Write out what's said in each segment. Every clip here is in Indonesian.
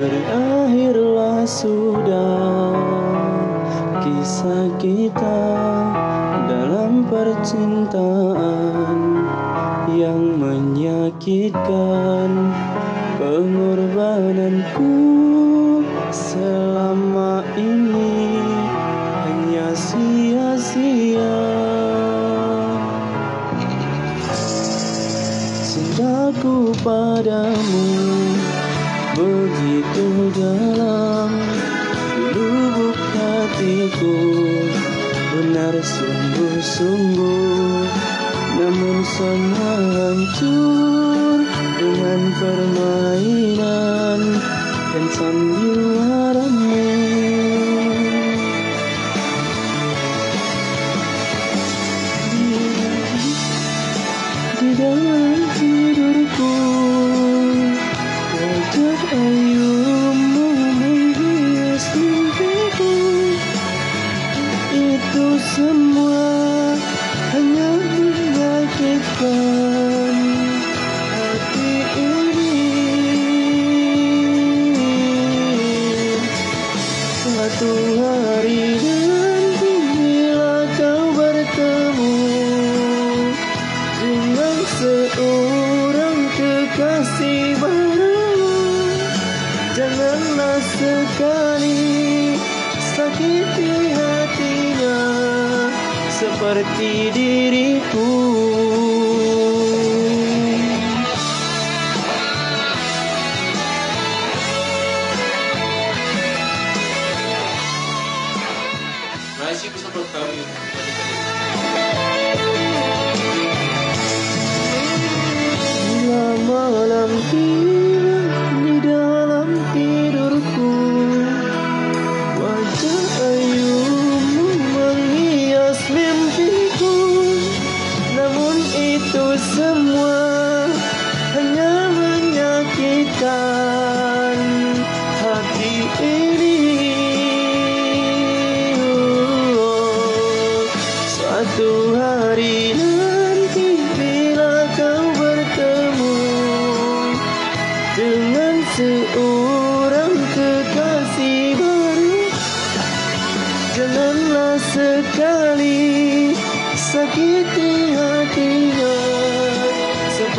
Berakhirlah sudah kisah kita dalam percintaan yang menyakitkan pengorbananku selama ini. Hanya sia-sia. Cintaku padamu benar sungguh-sungguh namun semua hancur dengan permainan. Dan sandiwaramu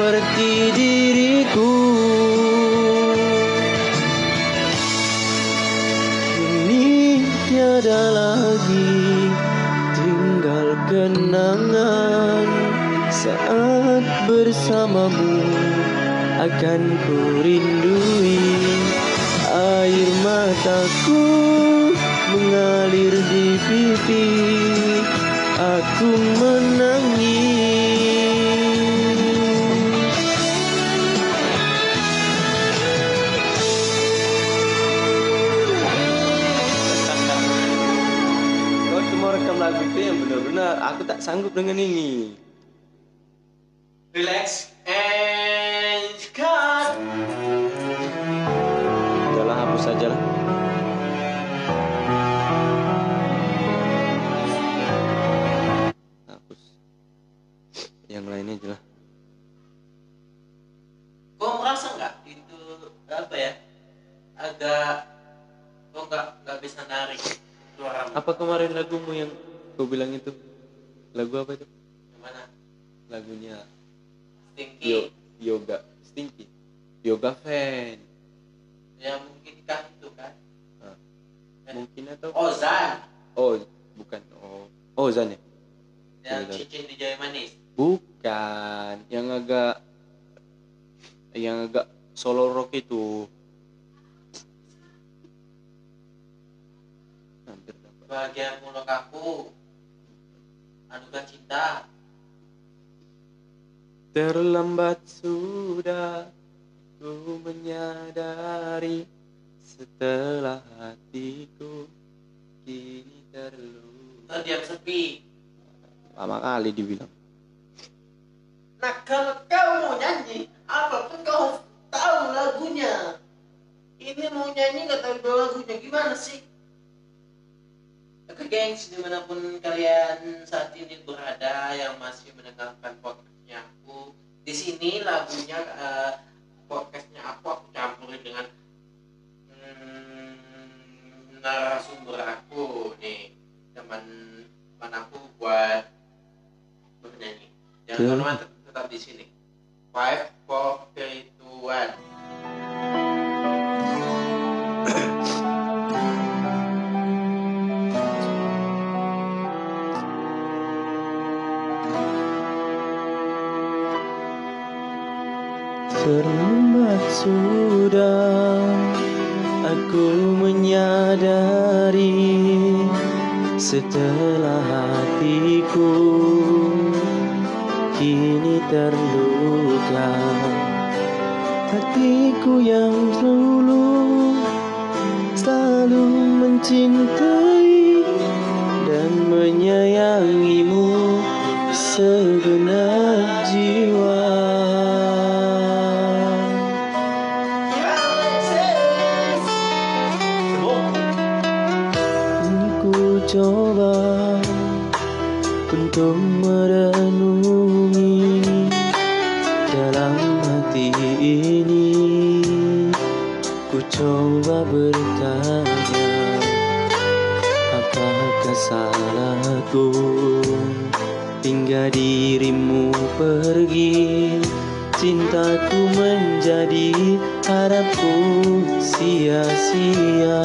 Seperti diriku. Ini tiada lagi tinggal kenangan. Saat bersamamu akan ku rindui. Air mataku mengalir di pipi. Aku menangis aku tak sanggup dengan ini. Relax Lagu apa itu? Gimana? Lagunya Stinky. Yo Yoga Stinky. Yoga fan. Ya mungkin kan itu kan. Ah, Mungkin atau Ozan Oh, bukan. Oh, oh Zan ya? yang Betul. cincin di Jaya Manis. Bukan, yang agak yang agak solo rock itu. Hampir dapat. Bahagia muluk aku. Anugerah cinta. Terlambat sudah ku menyadari setelah hatiku kini terluka. Terdiam sepi. Lama kali dibilang. Nah kalau kau mau nyanyi, apa pun kau harus tahu lagunya. Ini mau nyanyi nggak tahu lagunya gimana sih? Oke gengs, di mana pun kalian saat ini berada yang masih mendengarkan lagunya aku di sini lagunya uh, podcastnya aku aku campurin dengan hmm, narasumber aku nih. Teman teman aku buat bernyanyi. Jangan iya. teman-teman tetap di sini. Five four three two one. terlambat sudah Aku menyadari Setelah hatiku Kini terluka. Hatiku yang dulu Selalu mencintai Dan menyayangimu Sebenarnya untuk merenungi dalam hati ini. Ku coba bertanya apakah salahku? Hingga dirimu pergi cintaku menjadi harapku sia-sia.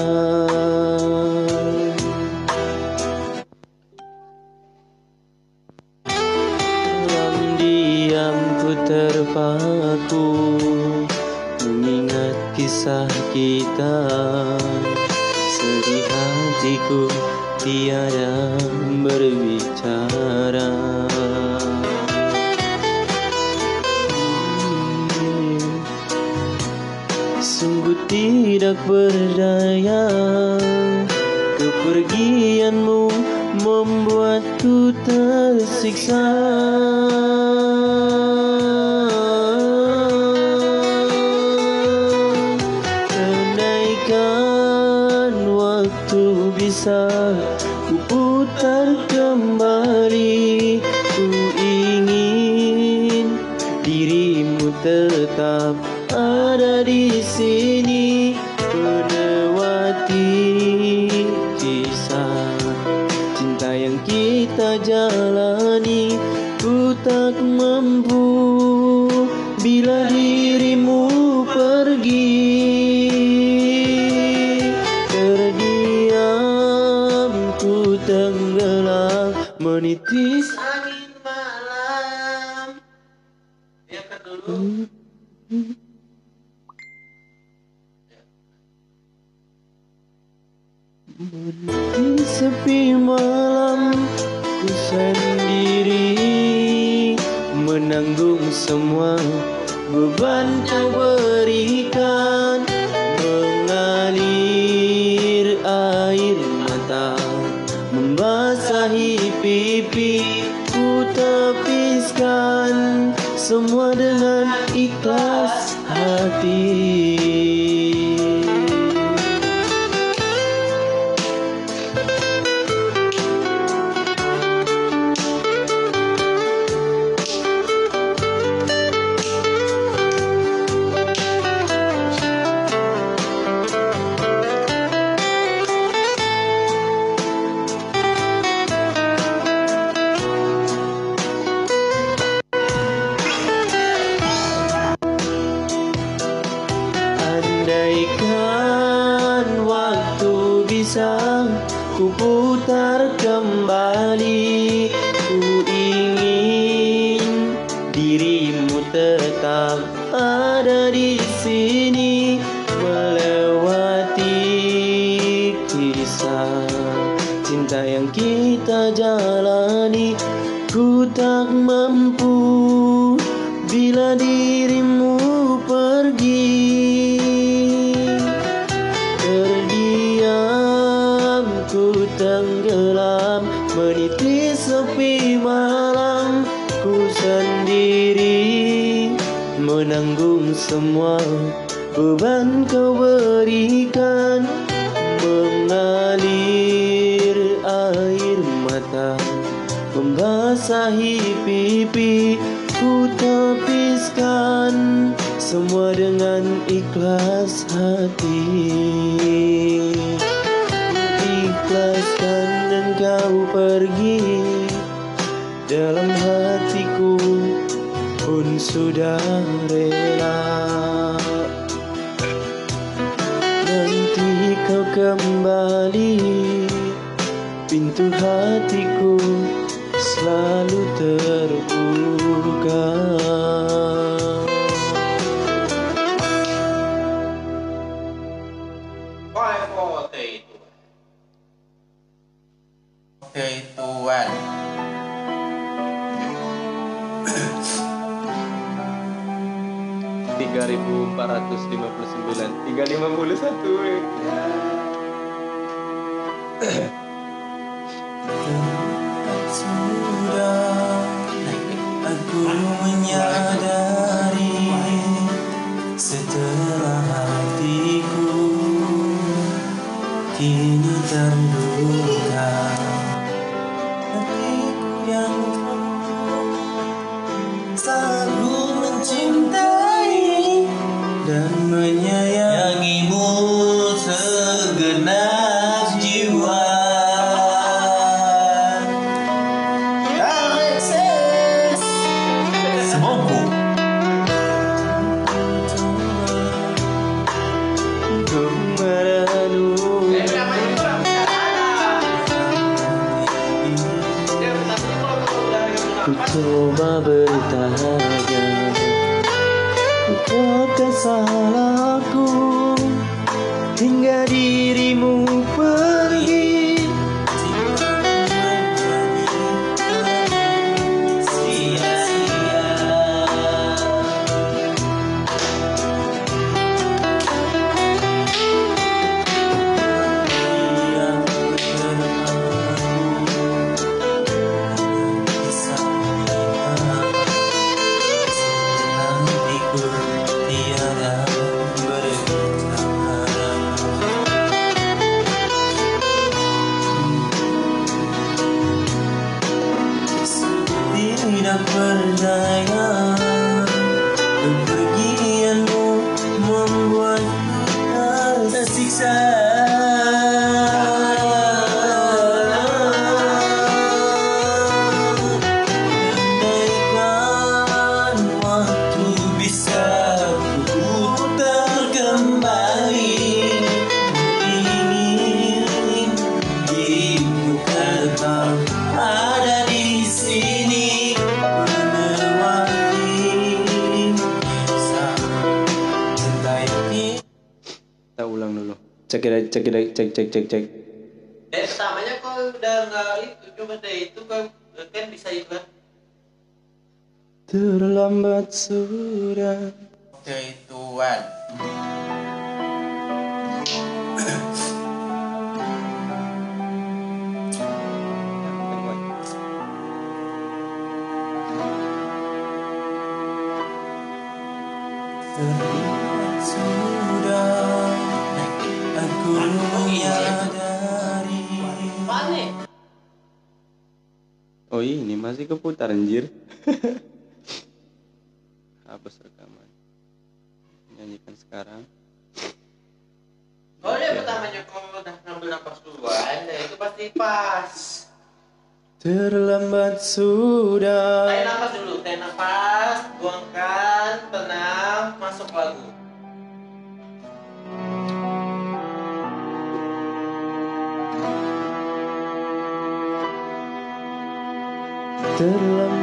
Berdiri sepi malam Ku sendiri Menanggung semua Beban kau berikan. Mengalir air mata Membasahi pipi Ku tepiskan Semua dengan ikhlas hati. 3459 351. take it, take, take, take, take. masih keputar anjir? Hapus rekaman. Nyanyikan sekarang. Oh dia pertamanya kalau udah ngambil nafas duluan ya itu pasti pas. Terlambat sudah. Tarik nafas dulu tarik nafas buangkan tenang masuk lagu.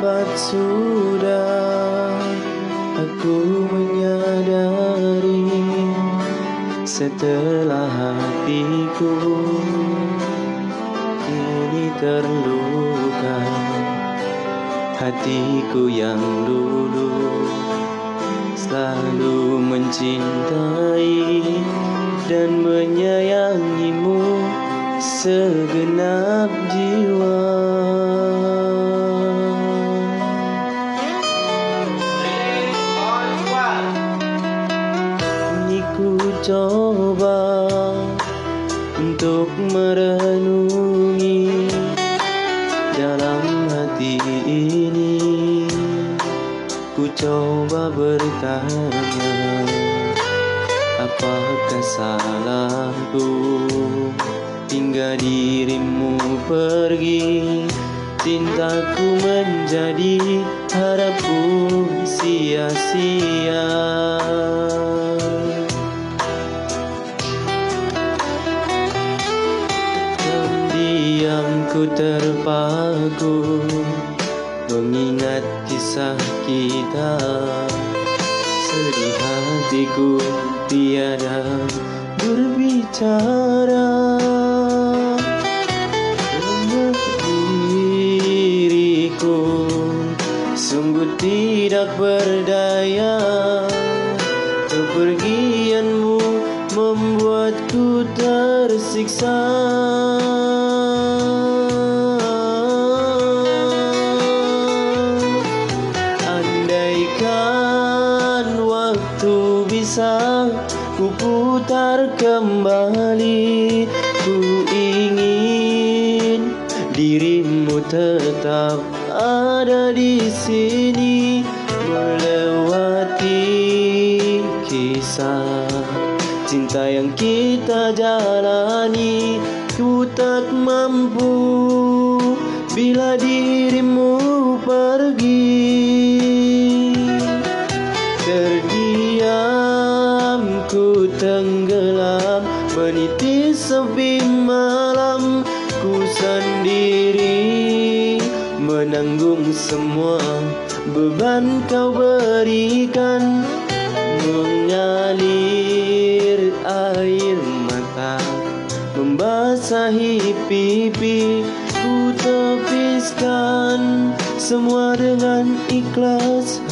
lambat sudah aku menyadari setelah hatiku ini terluka hatiku yang dulu selalu mencintai dan menyayangimu segenap jiwa. bertanya Apakah salahku? Hingga dirimu pergi Cintaku menjadi harapku sia-sia. Diam ku terpaku Mengingat kisah kita hatiku tiada berbicara. Diriku Sungguh tidak berdaya. Kepergianmu membuatku tersiksa putar kembali Ku ingin dirimu tetap ada di sini Melewati kisah cinta yang kita jalani. Ku tak mampu bila dirimu pergi semua Beban kau berikan. Mengalir air mata Membasahi pipi. Ku tepiskan Semua dengan ikhlas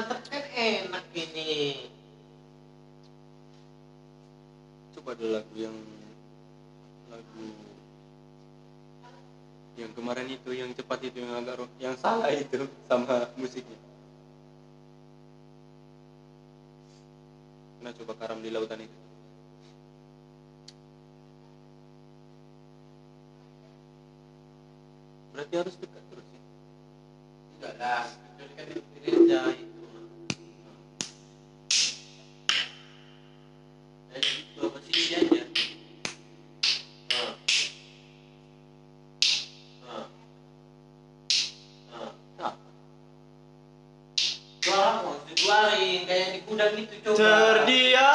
mantep kan enak ini. Coba ada lagu yang lagu yang kemarin itu yang cepat itu yang agak yang salah itu sama musiknya. Nah coba karam di lautan itu. Berarti harus dekat terus ya? Enggak lah dekat diri aja gudang itu coba. terdia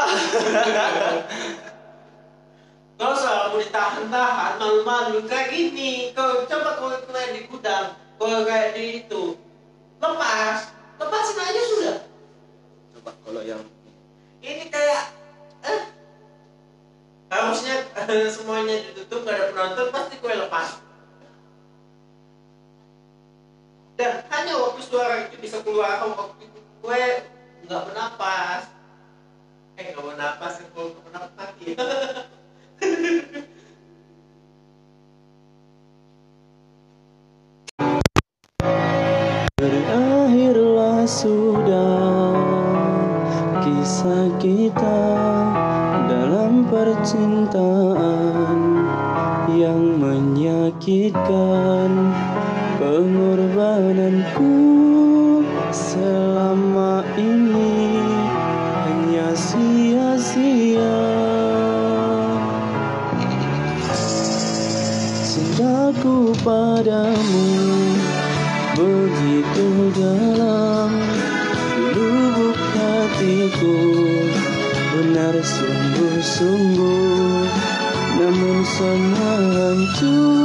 Kau selalu ditahan-tahan, malu-malu kayak gini. Kau coba kau kayak di gudang, kau kayak di itu. Lepas, lepasin aja sudah. coba kalau yang Ini kayak eh harusnya eh, semuanya ditutup gak ada penonton pasti kue lepas. Dan hanya waktu suara itu bisa keluar waktu itu kue nggak bernapas. Eh nggak bernapas, kalau nggak bernapas mati. Berakhirlah sudah kisah kita dalam percintaan yang menyakitkan pengorbananku namun semua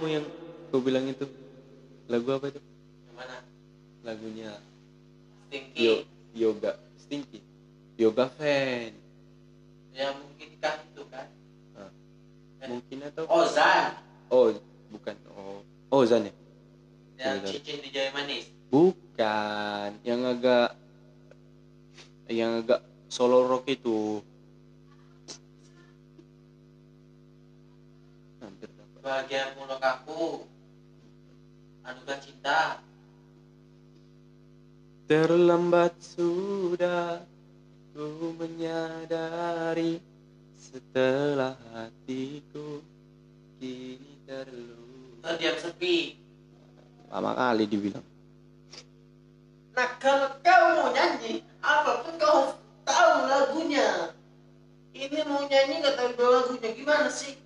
lagumu yang kau bilang itu? Lagu apa itu? gimana Lagunya Stinky Yo, Yoga Stinky. Yoga fan. ya mungkinkah itu kan Ah, Mungkin atau Ozan Oh, bukan. Oh, oh Zan ya? yang Ozan. cincin di jaya manis Bukan. Yang agak yang agak solo rock itu. Bahagia muluk aku. Anugerah cinta. Terlambat sudah ku menyadari setelah hatiku kini terluka. terdiam sepi. Lama kali dibilang. nah kalau kau mau nyanyi? Apa pun kau harus tahu lagunya. Ini mau nyanyi nggak tahu lagunya. Gimana sih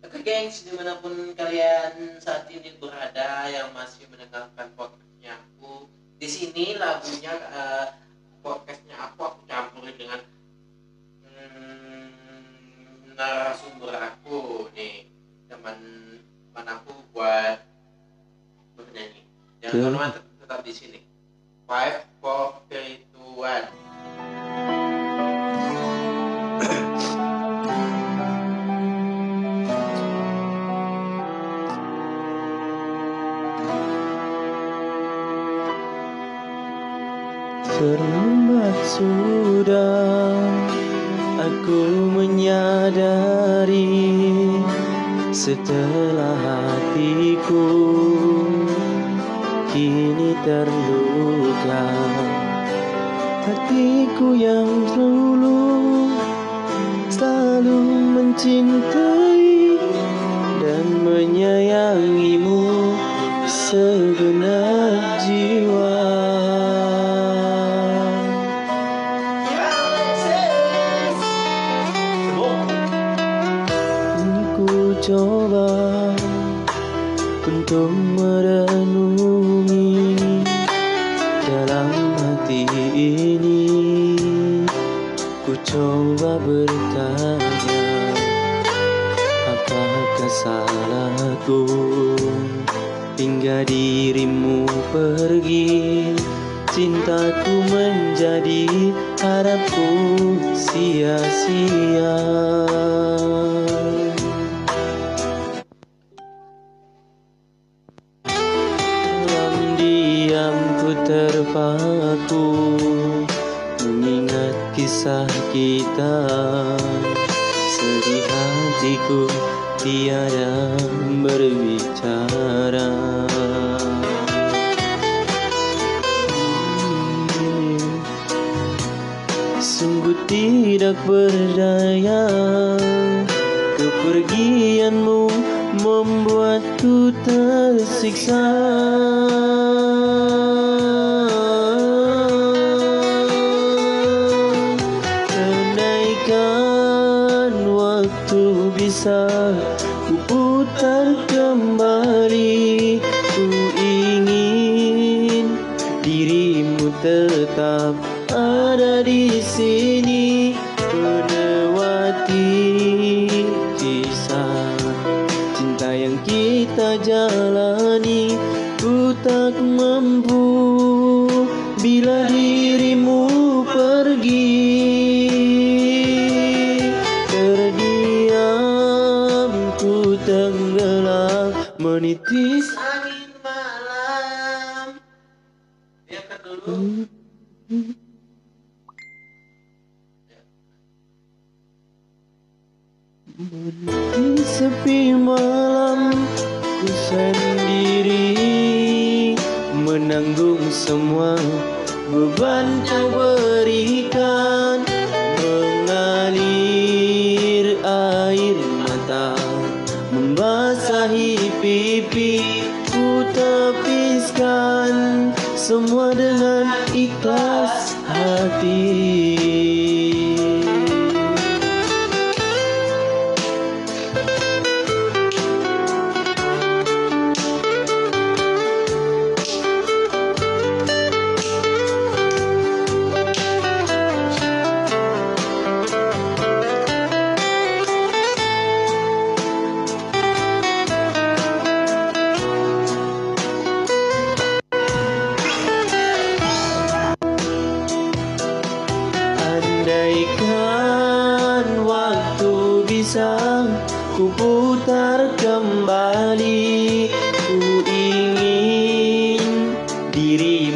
Oke gengs, di mana pun kalian saat ini berada yang masih mendengarkan podcastnya aku Di sini lagunya eh, podcastnya aku aku campurin dengan hmm, narasumber aku nih teman teman aku buat bernyanyi. Jangan tetap di sini. Five, four, three, two, one Terlambat sudah aku menyadari setelah hatiku kini terluka. Hatiku yang dulu selalu mencintai dan menyayangimu segenap Ku coba untuk merenungi dalam hati ini. Ku coba bertanya Apakah salahku? Hingga dirimu pergi Cintaku menjadi harapku sia-sia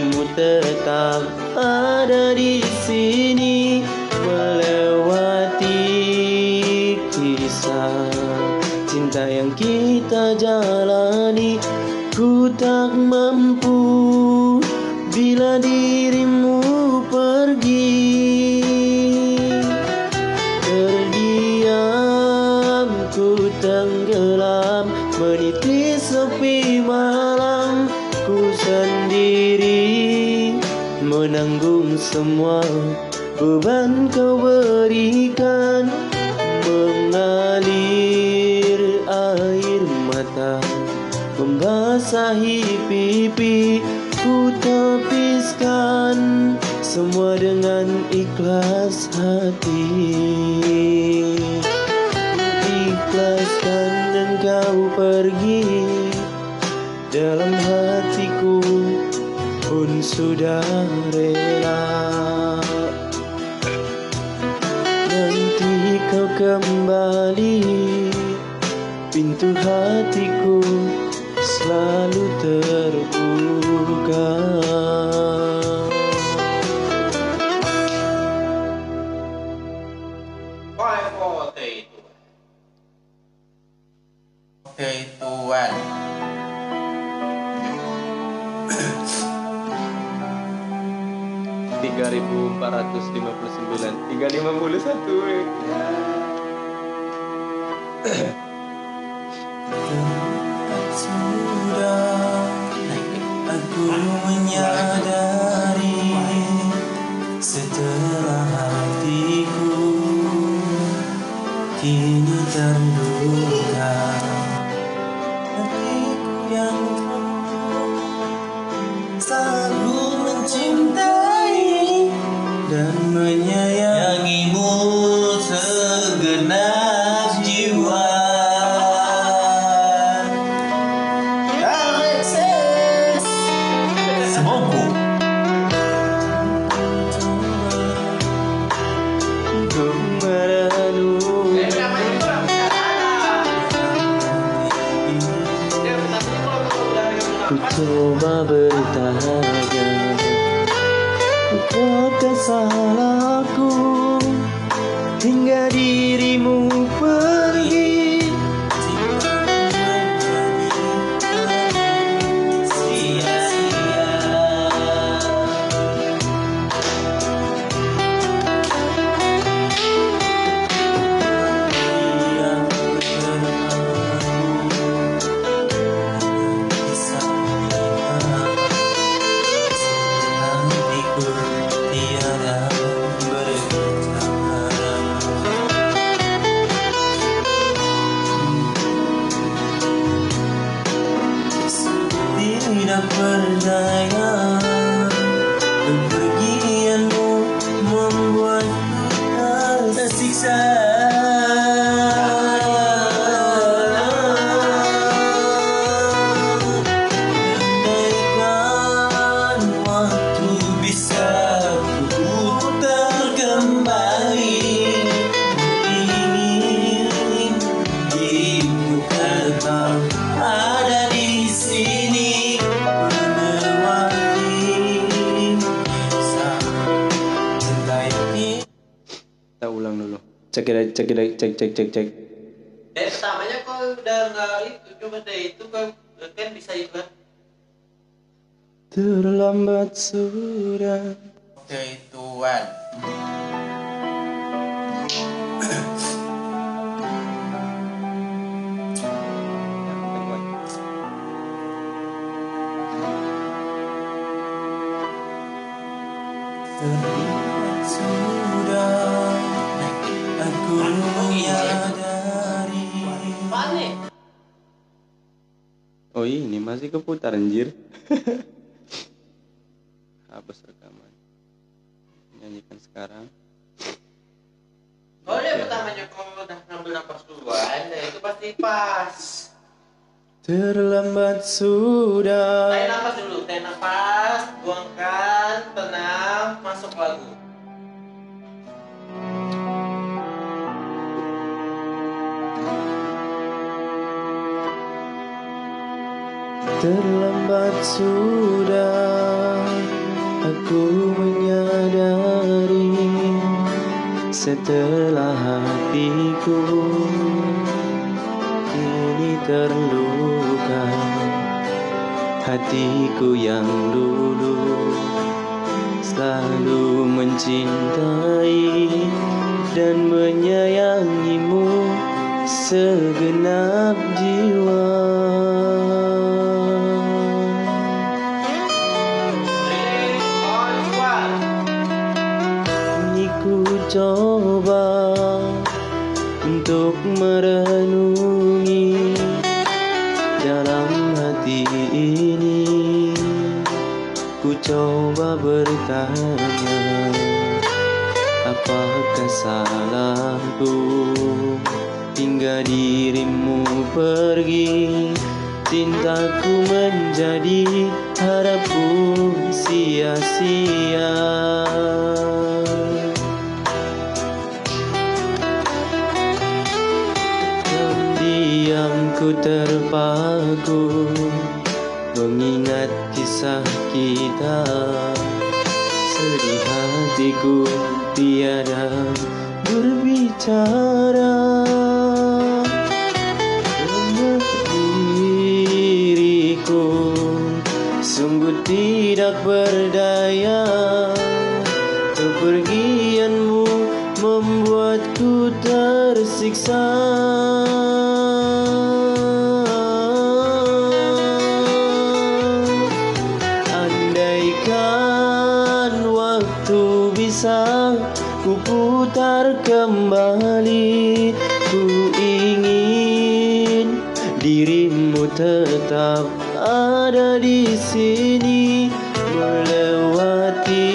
dirimu tetap ada di sini semua beban kau berikan mengalir air mata membasahi pipi ku tepiskan semua dengan ikhlas hati. Ikhlaskan engkau pergi dalam hatiku pun sudah pintu hatiku selalu terbuka Five, four, three, two. Oke, tuan. tiga ribu empat ratus lima puluh sembilan tiga lima puluh satu check, check it take, check, take, check. Anjir habis rekaman nyanyikan sekarang Oh, dia pertamanya kau udah ngambil nafas duluan, ya itu pasti pas. terlambat sudah Tarik nafas dulu, tarik nafas, buangkan, tenang, masuk lagu. Terlambat sudah Aku menyadari setelah hatiku ini terluka Hatiku yang dulu selalu mencintai dan menyayangimu segenap jiwa. Coba untuk merenungi dalam hati ini. Ku coba bertanya Apakah salahku Hingga dirimu pergi? Cintaku menjadi harapku sia-sia terpaku Mengingat kisah kita. Sedih hatiku tiada berbicara. Karena diriku Sungguh tidak berdaya. Kepergianmu membuatku tersiksa tetap ada di sini Melewati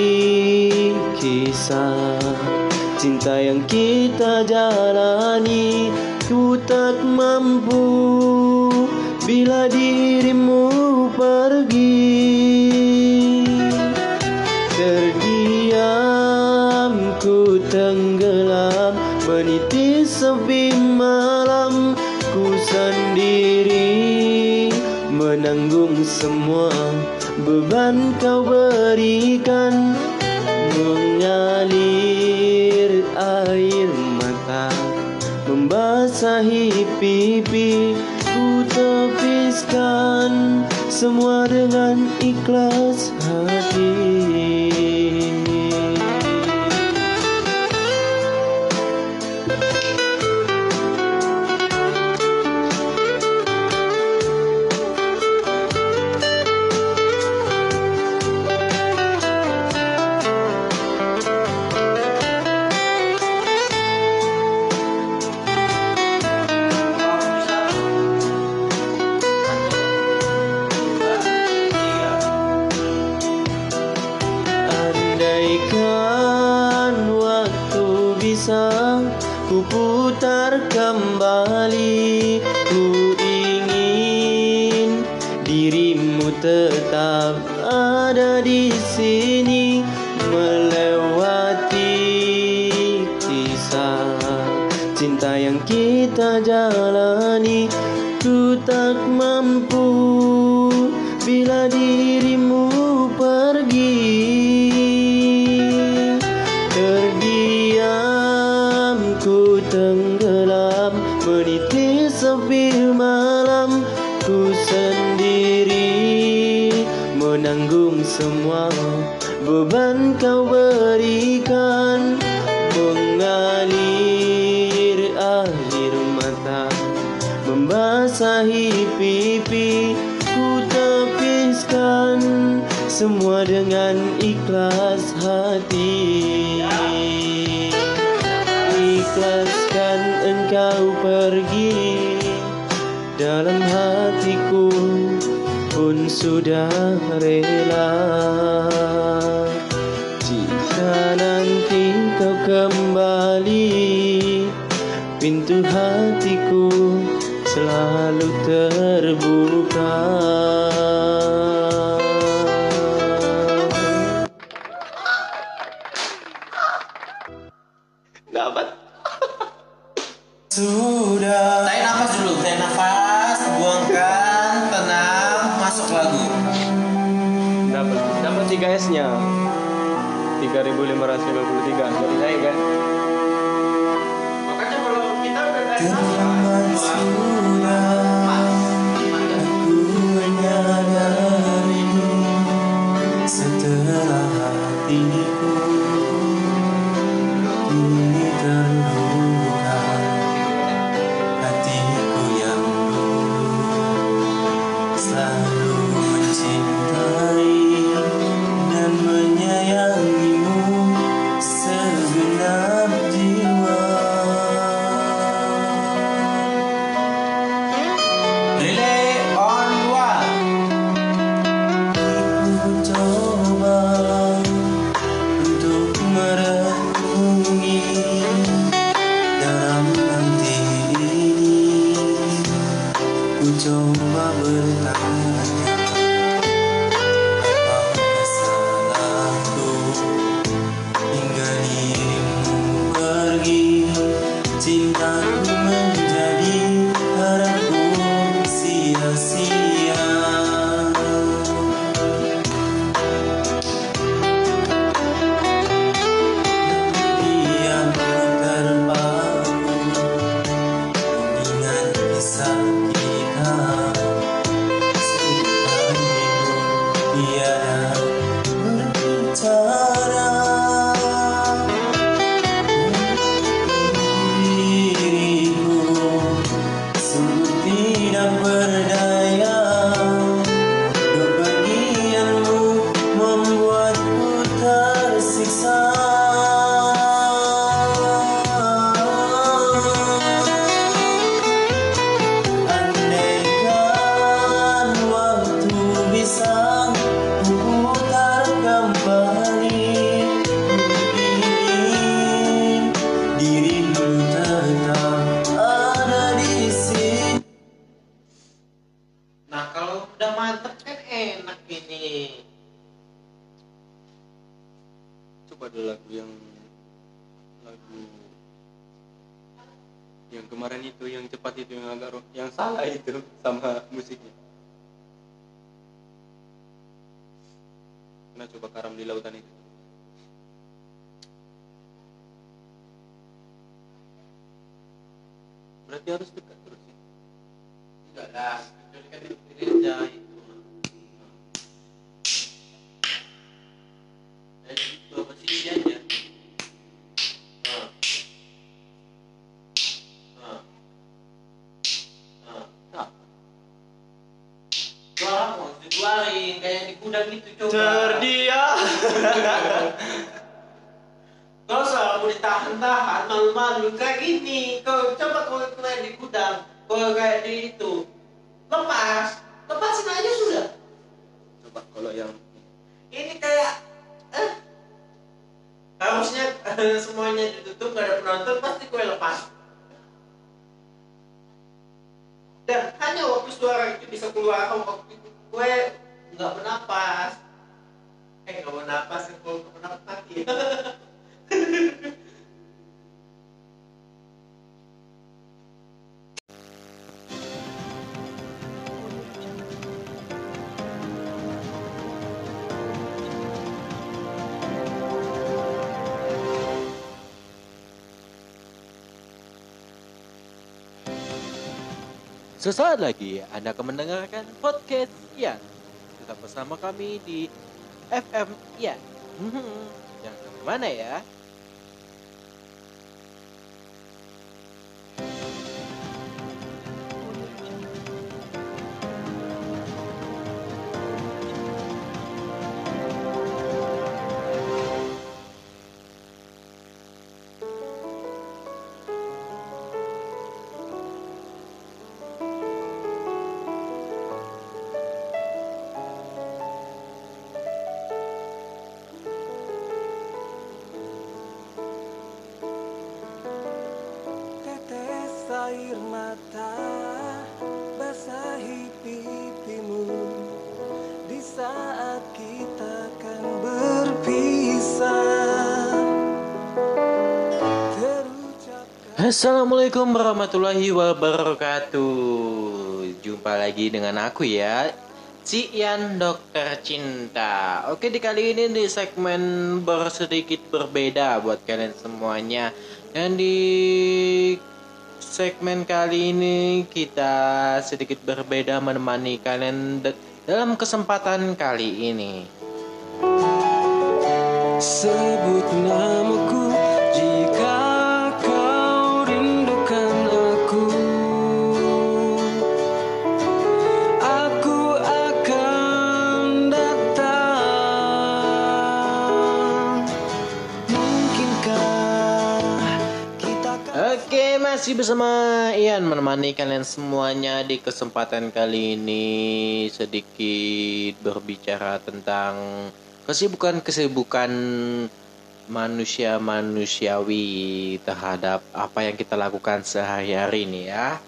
kisah cinta yang kita beban kau berikan Mengalir air mata Membasahi pipi Ku tepiskan semua dengan ikhlas di lautan itu berarti harus dekat terus ya Enggak lah. Kan itu gereja itu. Jadi bawa sini aja. Dikeluarin kayak di gudang itu coba. Terdia Kau selalu ditahan-tahan malu-malu kayak gini. Kau coba kau kayak di gudang, kau kayak di itu. Lepas, lepasin aja sudah. coba kalau yang Ini kayak eh harusnya semuanya ditutup gak ada penonton pasti kue lepas. Dan hanya waktu suara itu bisa keluar waktu itu kue nggak bernapas. Eh kue nggak bernapas mati. Sesaat lagi Anda akan mendengarkan podcast Ian. Tetap bersama kami di FM. Hmm, Jangan ke mana ya. Assalamualaikum warahmatullahi wabarakatuh. Jumpa lagi dengan aku ya. Si Ian Dokter Cinta. Oke di kali ini di segmen bersedikit berbeda buat kalian semuanya. Dan di segmen kali ini kita sedikit berbeda menemani kalian da- dalam kesempatan kali ini. Sebut namaku masih bersama Ian menemani kalian semuanya di kesempatan kali ini sedikit berbicara tentang kesibukan-kesibukan manusia manusiawi terhadap apa yang kita lakukan sehari-hari ini ya.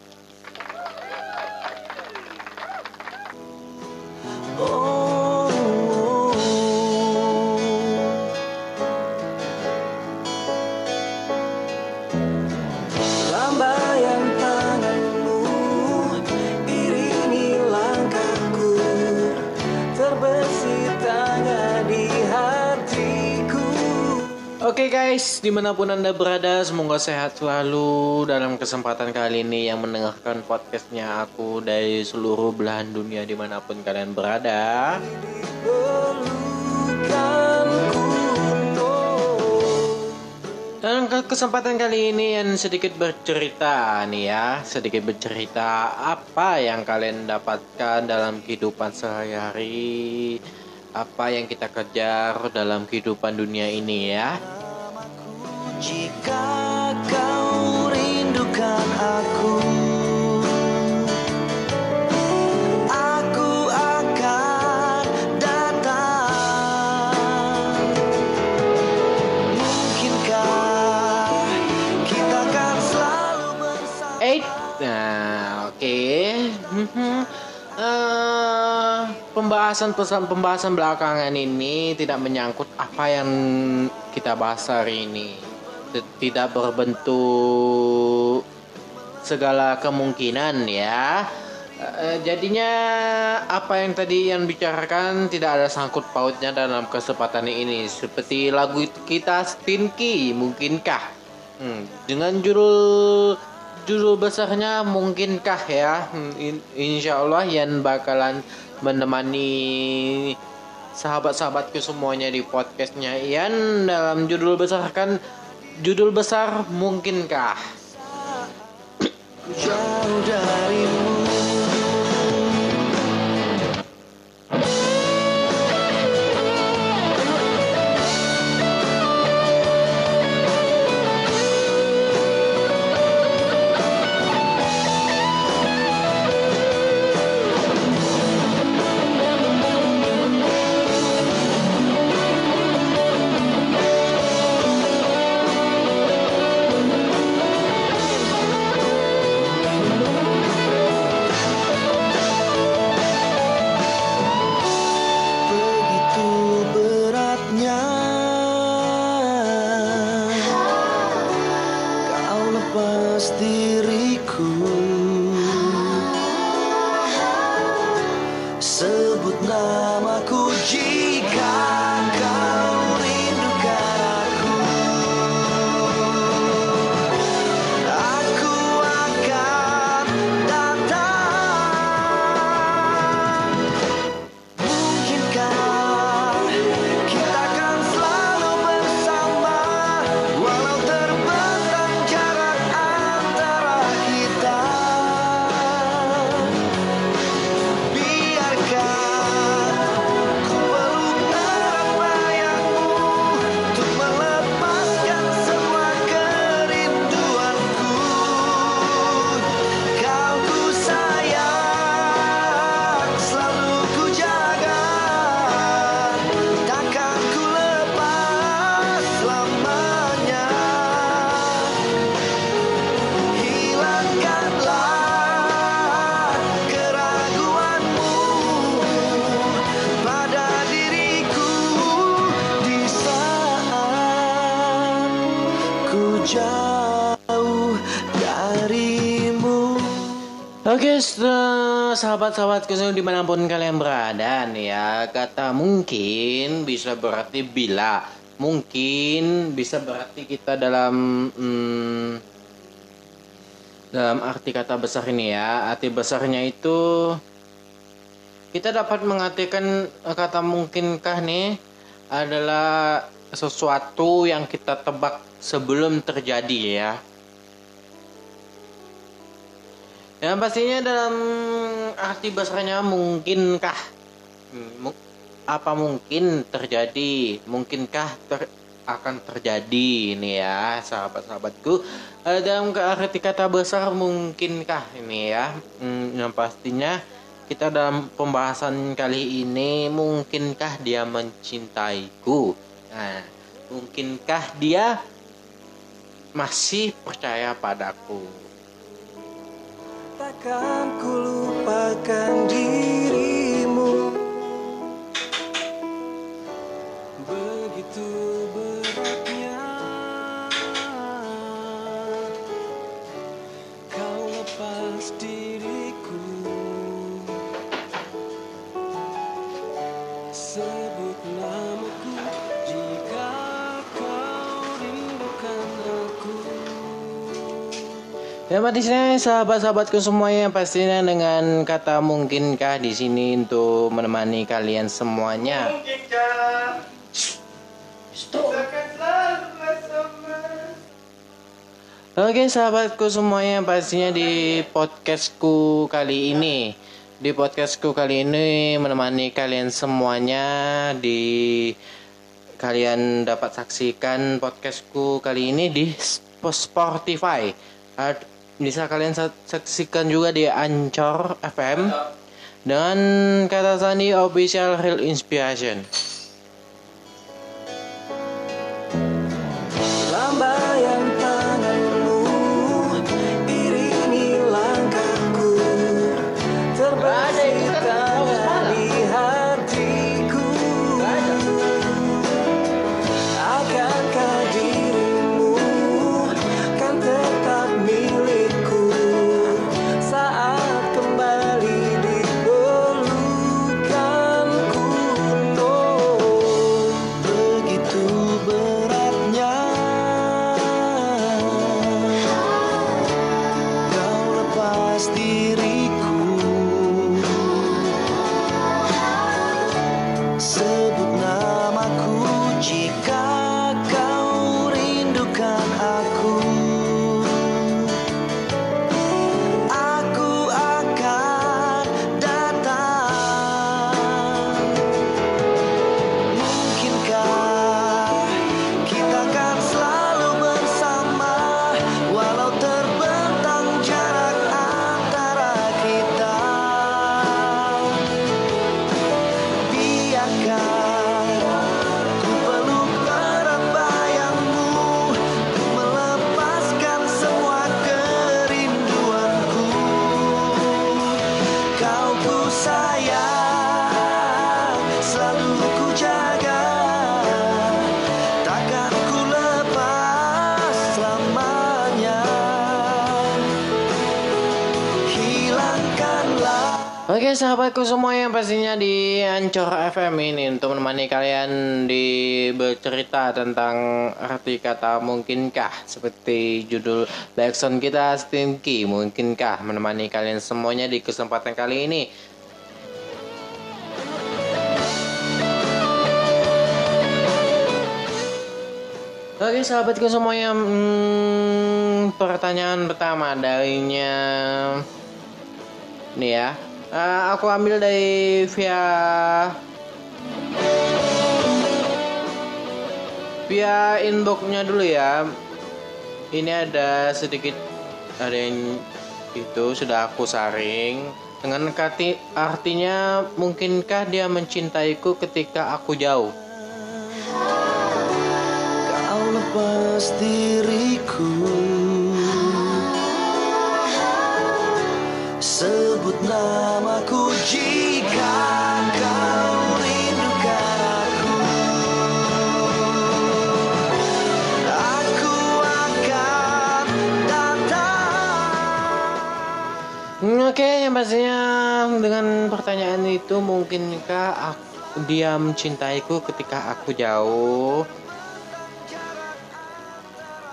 Guys, di mana pun anda berada, semoga sehat selalu dalam kesempatan kali ini yang mendengarkan podcastnya aku dari seluruh belahan dunia di mana pun kalian berada. Dan ke kesempatan kali ini yang sedikit bercerita nih ya, sedikit bercerita apa yang kalian dapatkan dalam kehidupan sehari-hari, apa yang kita kejar dalam kehidupan dunia ini ya. Jika kau rindukan aku Aku akan datang Mungkinkah kita akan selalu bersama Eight, nah oke. Mhm. Eh, pembahasan pembahasan belakangan ini tidak menyangkut apa yang kita bahas hari ini. Tidak berbentuk segala kemungkinan ya. Eh, jadinya apa yang tadi yang bicarakan tidak ada sangkut pautnya dalam kesempatan ini. Seperti lagu kita Stinky mungkinkah? Hmm, dengan judul judul besarnya mungkinkah ya? Hmm, in- insya Allah yang bakalan menemani sahabat-sahabatku semuanya di podcastnya. Ian dalam judul besar kan judul besar mungkinkah? Jauh darimu sebut sahabat-sahabatku di mana pun kalian berada nih ya Kata mungkin bisa berarti bila. Mungkin bisa berarti kita dalam hmm, Dalam arti kata besar ini ya. Arti besarnya itu Kita dapat mengartikan eh, kata mungkinkah nih Adalah sesuatu yang kita tebak sebelum terjadi ya Yang pastinya dalam arti besarnya mungkinkah? Hmm, apa mungkin terjadi? Mungkinkah ter- akan terjadi ini ya sahabat-sahabatku? Eh, dalam arti kata besar mungkinkah ini ya? Hmm, yang pastinya kita dalam pembahasan kali ini mungkinkah dia mencintaiku? Nah mungkinkah dia masih percaya padaku Takkan ku lupakan dirimu. Begitu beratnya Kau lepas diriku Ya pastinya sahabat-sahabatku semuanya pastinya dengan kata mungkinkah di sini untuk menemani kalian semuanya. Mungkinkah Oke sahabatku semuanya pastinya di podcastku kali ini di podcastku kali ini menemani kalian semuanya di kalian dapat saksikan podcastku kali ini di Sp- Spotify bisa kalian sa- saksikan juga di Anchor FM dengan kata sandi official real inspiration sahabatku semua yang pastinya di Ancor FM ini untuk menemani kalian di bercerita tentang arti kata mungkinkah? Seperti judul backsound kita Stinky mungkinkah menemani kalian semuanya di kesempatan kali ini? Oke sahabatku semuanya hmm, pertanyaan pertama darinya nih ya Eh, aku ambil dari via via inboxnya dulu ya. Ini ada sedikit ada yang itu sudah aku saring. Dengan kati artinya mungkinkah dia mencintaiku ketika aku jauh? Kau lepas diriku Oke, yang pastinya dengan pertanyaan itu mungkinkah aku, dia mencintaiku ketika aku jauh?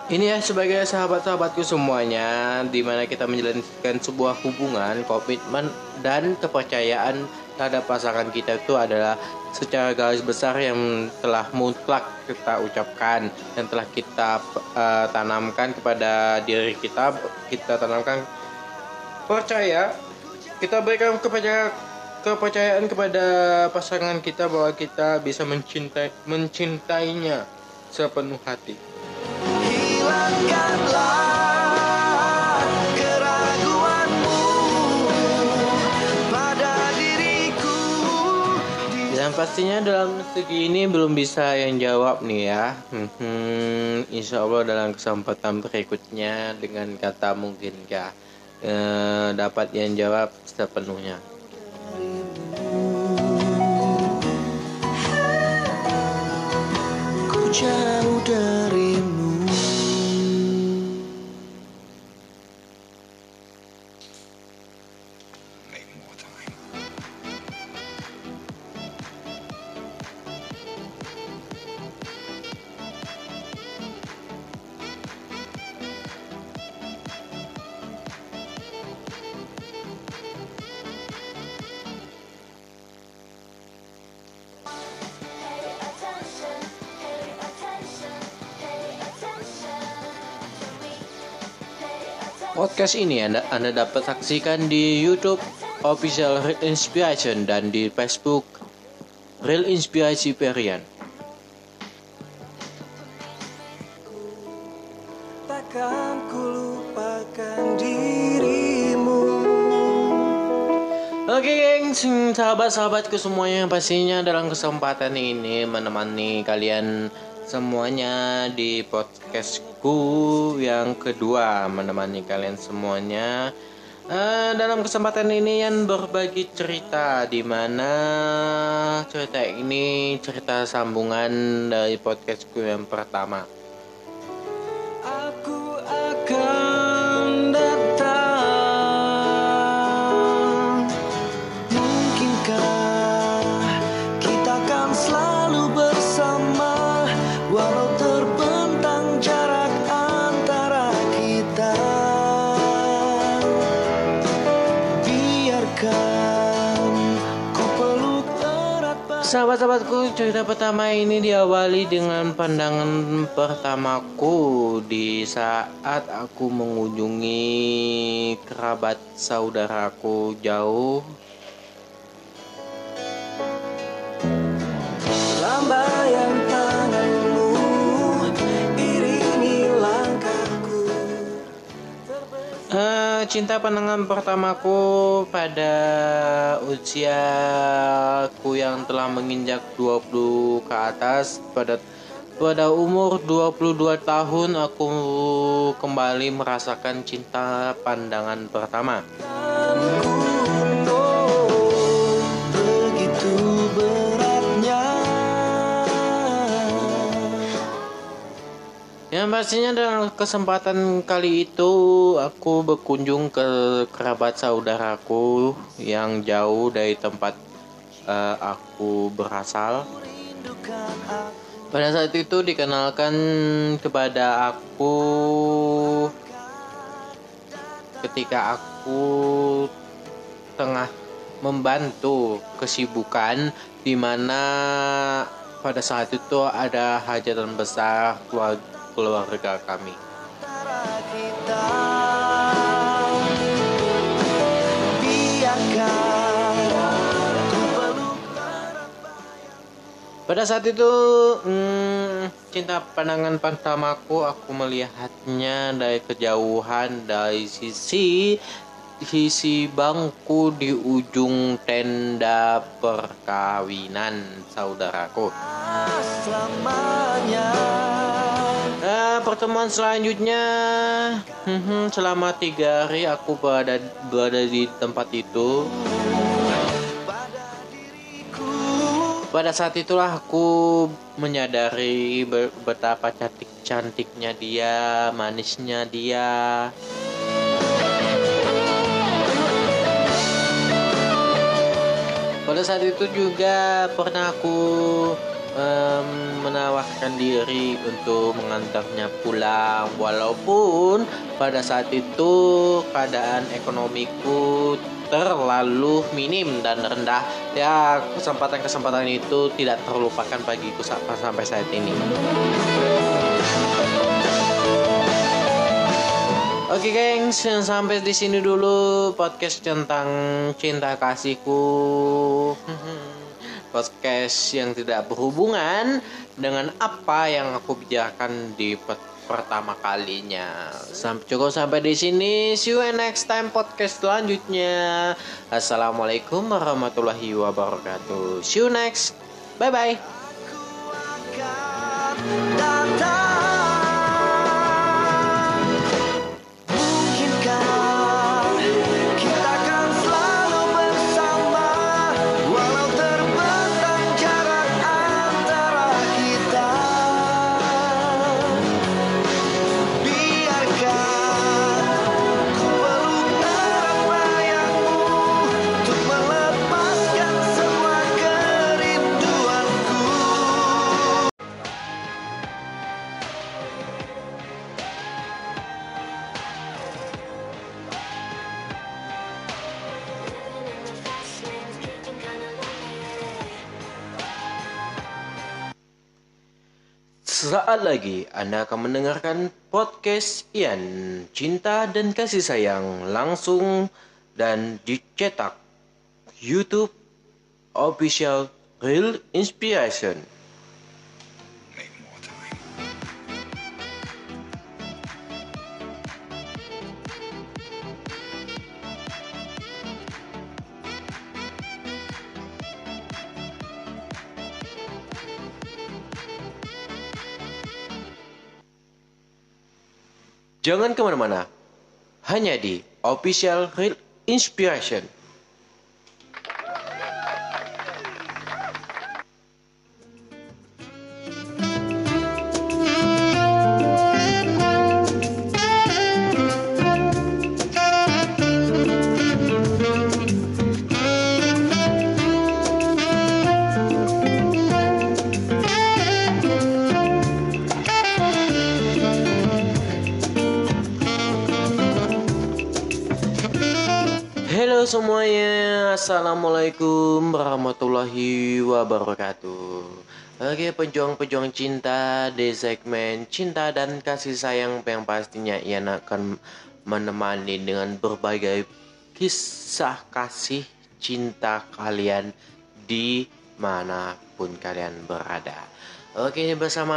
Ini ya sebagai sahabat-sahabatku semuanya, di mana kita menjalankan sebuah hubungan, komitmen dan kepercayaan terhadap pasangan kita itu adalah secara garis besar yang telah mutlak kita ucapkan dan telah kita eh, tanamkan kepada diri kita, kita tanamkan percaya, kita berikan kepada kepercayaan kepada pasangan kita bahwa kita bisa mencintai mencintainya sepenuh hati. Dan pastinya dalam segi ini belum bisa yang jawab nih ya. Hmm, insya Allah dalam kesempatan berikutnya dengan kata mungkinkah eh, dapat yang jawab sepenuhnya. Ku jauh darimu Podcast ini Anda, anda dapat saksikan di YouTube Official Real Inspiration dan di Facebook Real Inspirasi Perian. Takkan ku lupakan dirimu Oke geng, sahabat-sahabatku semuanya pastinya dalam kesempatan ini menemani kalian semuanya di podcastku yang kedua menemani kalian semuanya Eh, dalam kesempatan ini yang berbagi cerita di mana cerita ini cerita sambungan dari podcastku yang pertama. Sahabat-sahabatku, cerita pertama ini diawali dengan pandangan pertamaku di saat aku mengunjungi kerabat saudaraku jauh. Eh, cinta pandangan pertamaku pada usiaku yang telah menginjak 20 ke atas pada pada umur 22 tahun aku kembali merasakan cinta pandangan pertama. Yang pastinya dalam kesempatan kali itu aku berkunjung ke kerabat saudaraku yang jauh dari tempat eh, aku berasal. Pada saat itu dikenalkan kepada aku ketika aku tengah membantu kesibukan di mana pada saat itu ada hajatan besar keluarga, keluarga kami. Pada saat itu hmm, cinta pandangan pertamaku aku melihatnya dari kejauhan dari sisi sisi bangku di ujung tenda perkawinan saudaraku. selamanya Pertemuan selanjutnya hmm, selama tiga hari aku berada berada di tempat itu. Pada saat itulah aku menyadari be- betapa cantik cantiknya dia, manisnya dia. pada saat itu juga pernah aku em, menawarkan diri untuk mengantarnya pulang. Walaupun pada saat itu keadaan ekonomiku terlalu minim dan rendah. Ya kesempatan-kesempatan itu tidak terlupakan bagiku sa- sampai saat ini. Oke gengs, sampai di sini dulu podcast tentang cinta kasihku. Podcast yang tidak berhubungan dengan apa yang aku bicarakan di pe- pertama kalinya. Sampai cukup sampai di sini. See you next time podcast selanjutnya. Assalamualaikum warahmatullahi wabarakatuh. See you next. Bye bye. Sesaat lagi Anda akan mendengarkan podcast Ian Cinta dan Kasih Sayang langsung dan dicetak YouTube Official Real Inspiration. Jangan ke mana-mana, hanya di Official Real Inspiration. Assalamualaikum warahmatullahi wabarakatuh. Oke pejuang-pejuang cinta di segmen cinta dan kasih sayang yang pastinya Ian akan menemani dengan berbagai kisah kasih cinta kalian di mana pun kalian berada Oke ini bersama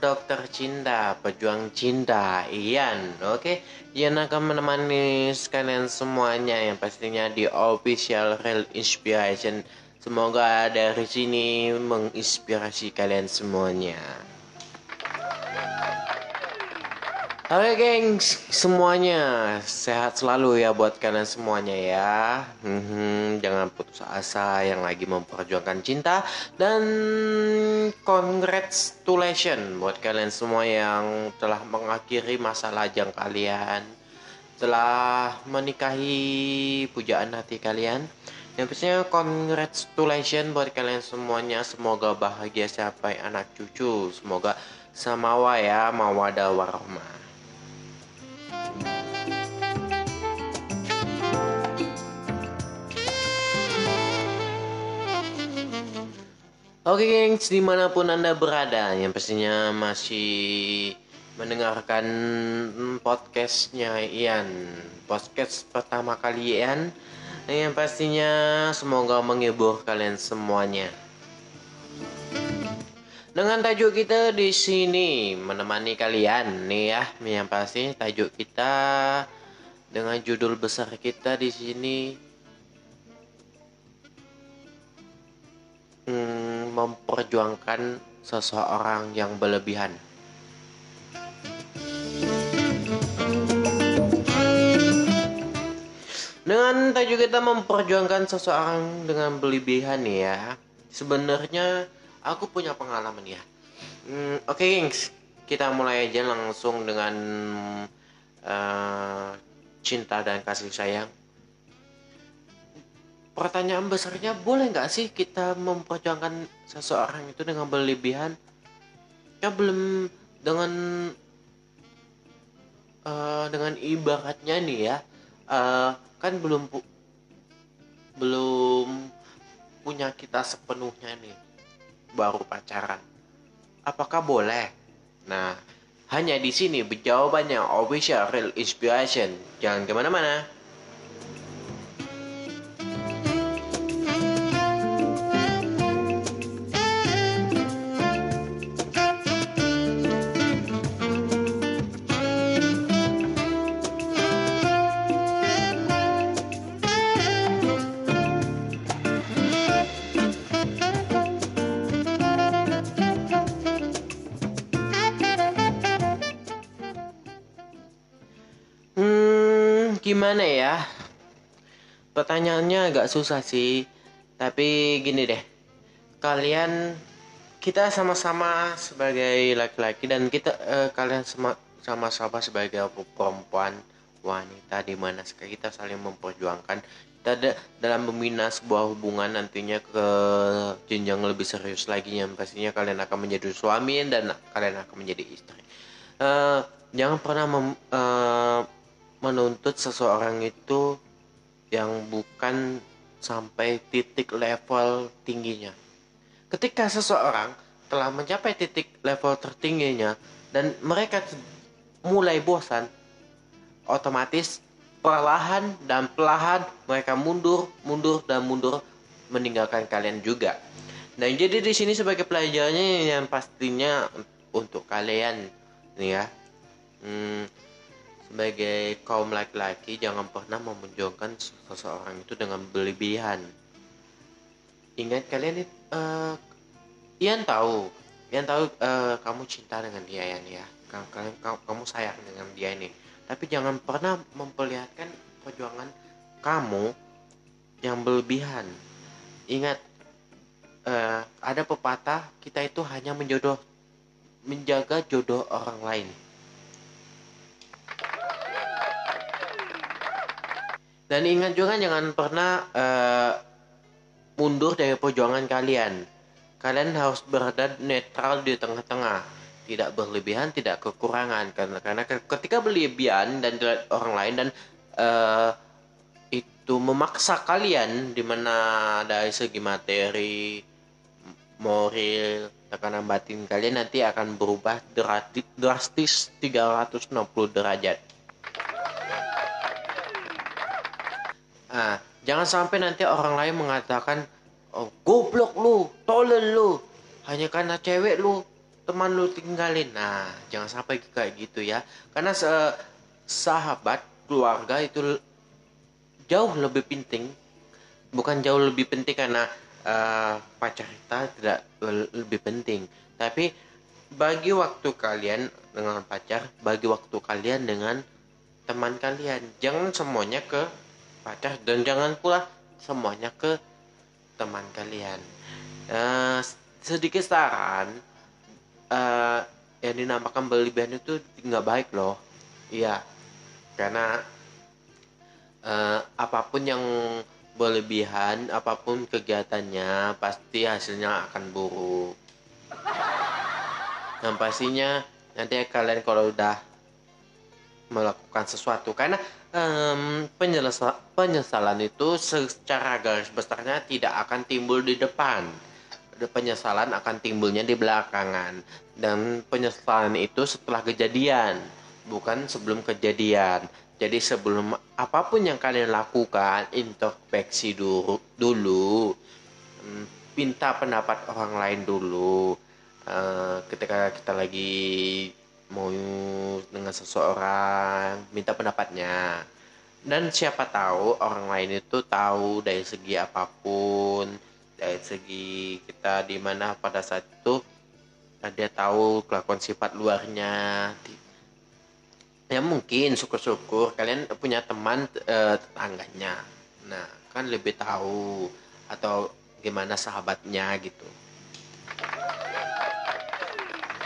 dokter cinta, pejuang cinta Ian. Oke Ian akan menemani sekalian semuanya yang pastinya di official Real Inspiration. Semoga dari sini menginspirasi kalian semuanya Oke gengs, semuanya sehat selalu ya buat kalian semuanya ya. Mhm, jangan putus asa yang lagi memperjuangkan cinta dan congratulations buat kalian semua yang telah mengakhiri masa lajang kalian, telah menikahi pujaan hati kalian. Yang pastinya congratulations buat kalian semuanya. Semoga bahagia sampai anak cucu. Semoga samawa ya, mawadah warahmah. Oke gengs, di mana pun anda berada, yang pastinya masih mendengarkan podcastnya Ian, podcast pertama kali Ian, yang pastinya semoga menghibur kalian semuanya. Dengan tajuk kita di sini menemani kalian nih ya, yang pasti tajuk kita dengan judul besar kita di sini hmm, memperjuangkan seseorang yang berlebihan. Dengan tajuk kita memperjuangkan seseorang dengan berlebihan ya. Sebenarnya aku punya pengalaman ya. Hmm, Oke gengs, kita mulai aja langsung dengan eh, cinta dan kasih sayang. Pertanyaan besarnya boleh nggak sih kita memperjuangkan seseorang itu dengan berlebihan? Ya belum dengan eh, dengan ibaratnya nih ya, eh, kan belum pu- belum punya kita sepenuhnya nih, baru pacaran. Apakah boleh? Nah, hanya di sini jawabannya official real inspiration. Jangan ke mana-mana. Gimana ya? Pertanyaannya agak susah sih. Tapi gini deh. Kalian kita sama-sama sebagai laki-laki dan kita eh, kalian sama- sama-sama sebagai perempuan wanita di mana kita saling memperjuangkan kita da- dalam membina sebuah hubungan nantinya ke jenjang lebih serius lagi yang pastinya kalian akan menjadi suami dan kalian akan menjadi istri. Eh, jangan pernah mem- eh, menuntut seseorang itu yang bukan sampai titik level tingginya. Ketika seseorang telah mencapai titik level tertingginya dan mereka mulai bosan, otomatis perlahan dan perlahan mereka mundur, mundur dan mundur meninggalkan kalian juga. Dan jadi di sini sebagai pelajarannya yang pastinya untuk kalian nih ya. Hmm, sebagai kaum laki-laki jangan pernah memenjongkan seseorang itu dengan berlebihan. Ingat kalian eh, Ian tahu, Ian tahu eh, kamu cinta dengan dia Ian ya. Ka- Kalian ka- kamu sayang dengan dia ini. Tapi jangan pernah memperlihatkan perjuangan kamu yang berlebihan. Ingat eh, ada pepatah kita itu hanya menjodoh menjaga jodoh orang lain. Dan ingat juga jangan pernah eh, mundur dari perjuangan kalian. Kalian harus berada netral di tengah-tengah, tidak berlebihan, tidak kekurangan. Karena karena ketika berlebihan dan orang lain dan eh, itu memaksa kalian di mana dari segi materi, moral, tekanan batin kalian nanti akan berubah drastis 360 derajat. Ah, jangan sampai nanti orang lain mengatakan, oh, goblok lu, tolol lu, hanya karena cewek lu, teman lu tinggalin. Nah, jangan sampai kayak gitu ya. Karena se- sahabat, keluarga itu jauh lebih penting. Bukan jauh lebih penting karena eh, pacar kita tidak le- lebih penting. Tapi bagi waktu kalian dengan pacar, bagi waktu kalian dengan teman kalian. Jangan semuanya ke pacar dan jangan pula semuanya ke teman kalian. Eh, sedikit saran, eh, yang dinamakan berlebihan itu nggak baik loh. Iya, karena eh, apa pun yang berlebihan, apa pun kegiatannya pasti hasilnya akan buruk. Dan pastinya nanti kalian kalau udah melakukan sesuatu karena penyelesa- penyesalan itu secara garis besarnya tidak akan timbul di depan. Penyesalan akan timbulnya di belakangan. Dan penyesalan itu setelah kejadian bukan sebelum kejadian. Jadi sebelum apa pun yang kalian lakukan introspeksi dulu dulu minta pendapat orang lain dulu. Eh, ketika kita lagi mau dengan seseorang minta pendapatnya. Dan siapa tahu orang lain itu tahu dari segi apa pun dari segi kita di mana pada saat itu eh, dia tahu kelakuan sifat luarnya. Ya mungkin syukur-syukur kalian punya teman eh, tetangganya. Nah kan lebih tahu atau gimana sahabatnya gitu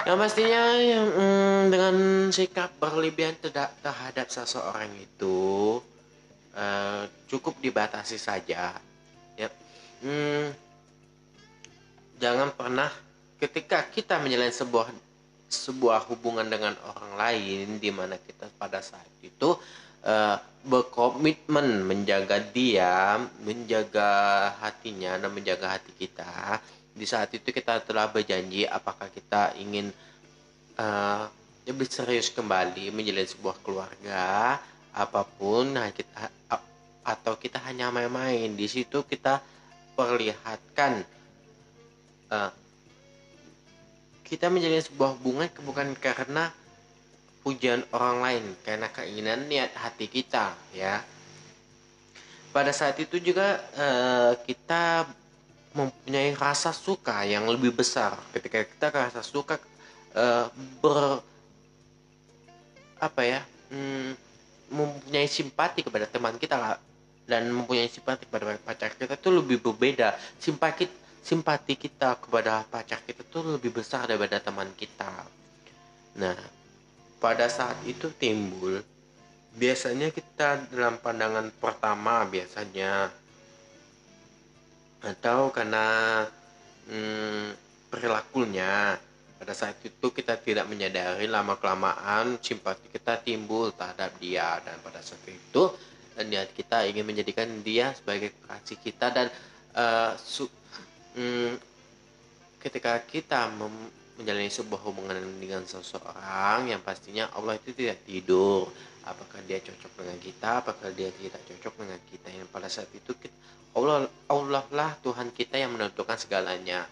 yang pastinya yang mm, dengan sikap berlebihan tidak terhadap seseorang itu eh, cukup dibatasi saja hmm, jangan pernah ketika kita menjalin sebuah sebuah hubungan dengan orang lain di mana kita pada saat itu eh, berkomitmen menjaga dia, menjaga hatinya dan menjaga hati kita. Di saat itu kita telah berjanji apakah kita ingin eh, lebih serius kembali menjalin sebuah keluarga apa pun nah kita atau kita hanya main-main. Di situ kita perlihatkan eh, kita menjalin sebuah hubungan bukan karena pujian orang lain karena keinginan niat hati kita ya. Pada saat itu juga eh, kita mempunyai rasa suka yang lebih besar. Ketika kita rasa suka eh, ber apa ya hmm, mempunyai simpati kepada teman kita lah. Dan mempunyai simpati kepada pacar kita itu lebih berbeda. Simpati simpati kita kepada pacar kita tuh lebih besar daripada teman kita. Nah pada saat itu timbul biasanya kita dalam pandangan pertama biasanya atau karena hmm, perilakunya. Pada saat itu kita tidak menyadari lama kelamaan simpati kita timbul terhadap dia. Dan pada saat itu niat kita ingin menjadikan dia sebagai kasih kita. Dan eh, su- hmm, ketika kita menjalani sebuah hubungan dengan seseorang yang pastinya Allah itu tidak tidur. Apakah dia cocok dengan kita? Apakah dia tidak cocok dengan kita? Yang pada saat itu kita, Allah Allah lah Tuhan kita yang menentukan segalanya.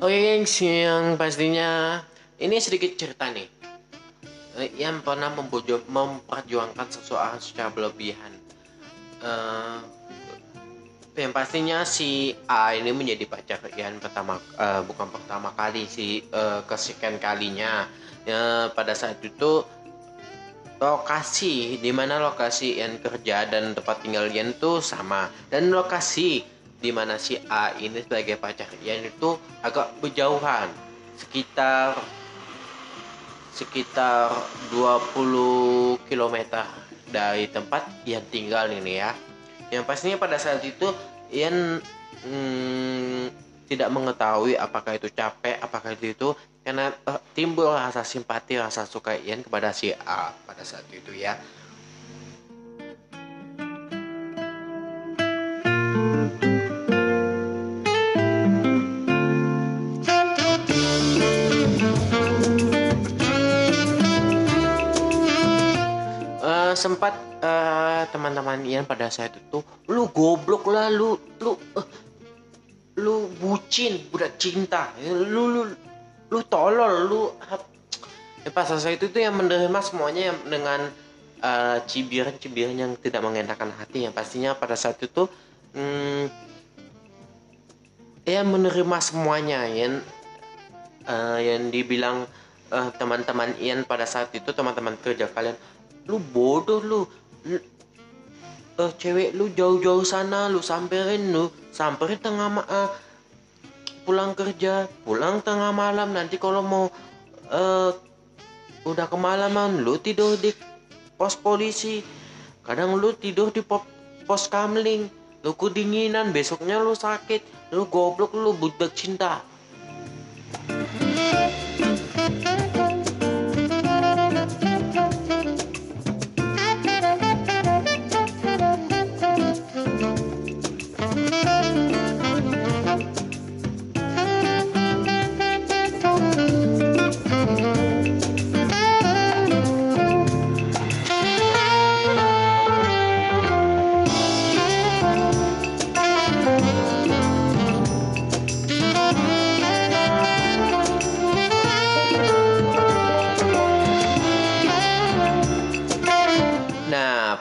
Oke gengs, yang pastinya. Ini sedikit cerita nih yang pernah memperjuangkan seseorang secara berlebihan. Eh, yang pastinya si A ini menjadi pacar Ian pertama eh, bukan pertama kali si eh, kesekian kalinya. Ya, pada saat itu lokasi di mana lokasi Ian kerja dan tempat tinggal Ian itu sama. Dan lokasi di mana si A ini sebagai pacar Ian itu agak berjauhan. Sekitar sekitar 20 km dari tempat Ian tinggal ini ya. Yang pastinya pada saat itu Ian hmm, tidak mengetahui apakah itu capek apakah itu itu karena eh, timbul rasa simpati rasa suka Ian kepada si A pada saat itu ya sempat eh, teman-teman Ian pada saat itu lu goblok lah lu lu eh, lu bucin budak cinta. Lu lu lu tolol lu ap- ya, pas saat itu tuh yang menerima semuanya dengan eh, cibiran-cibiran yang tidak mengenakan hati. Yang pastinya pada saat itu hmm, ya menerima semuanya yang eh, yang dibilang eh, teman-teman Ian pada saat itu teman-teman kerja kalian lu bodoh lu, lu eh, cewek lu jauh-jauh sana lu samperin lu samperin tengah ma eh, pulang kerja pulang tengah malam. Nanti kalau mau eh, udah kemalaman lu tidur di pos polisi. Kadang lu tidur di po- pos kamling. Lu kedinginan besoknya lu sakit. Lu goblok lu budak cinta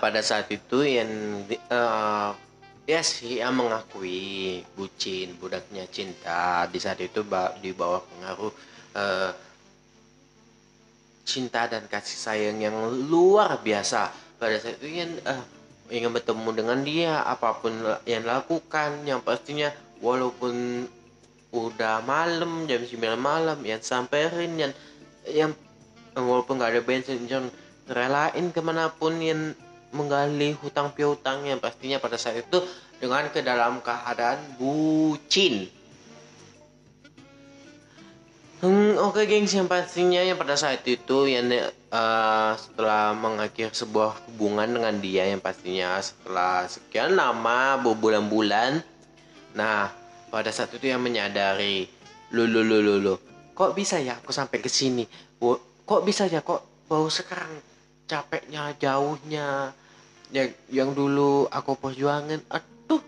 pada saat itu yang eh, ya yang mengakui bucin, budaknya cinta di saat itu di bawah pengaruh eh, cinta dan kasih sayang yang luar biasa. Pada saat itu Ian eh, ingin bertemu dengan dia apa pun yang lakukan yang pastinya walaupun udah malam jam 9 malam yang samperin yang yang walaupun nggak ada bensin yang relain ke mana pun yang menggali hutang piutang yang pastinya pada saat itu dengan ke dalam keadaan bucin. Hmm, oke gengs yang pastinya yang pada saat itu yang eh, setelah mengakhiri sebuah hubungan dengan dia yang pastinya setelah sekian lama berbulan-bulan. Nah pada saat itu yang menyadari lu lu lu lu lu kok bisa ya aku sampai ke sini? Kok bisa ya kok baru sekarang? Capeknya jauhnya yang yang dulu aku perjuangin aduh.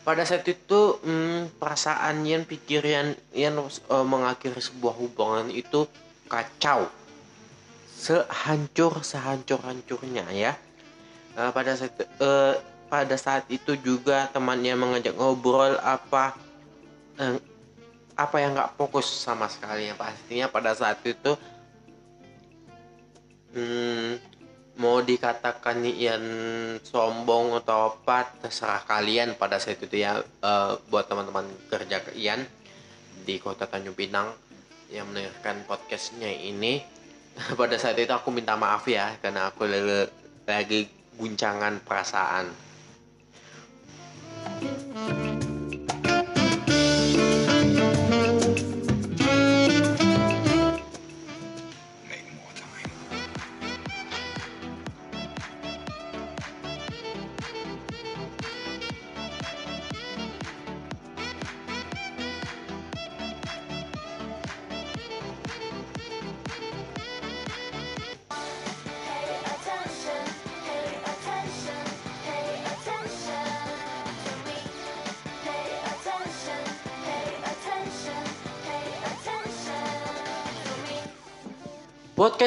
Pada saat itu hmm, perasaan yang pikiran yang eh, mengakhiri sebuah hubungan itu kacau. Sehancur sehancur hancurnya ya. Eh, pada saat eh, pada saat itu juga temannya mengajak ngobrol apa apa yang nggak fokus sama sekali. Yang pastinya pada saat itu hmm, mau dikatakan Ian sombong atau apa terserah kalian. Pada saat itu ya eh, buat teman-teman kerja ke Ian di kota Tanjung Pinang yang mendengarkan podcastnya ini. Pada saat itu aku minta maaf ya karena aku lagi guncangan perasaan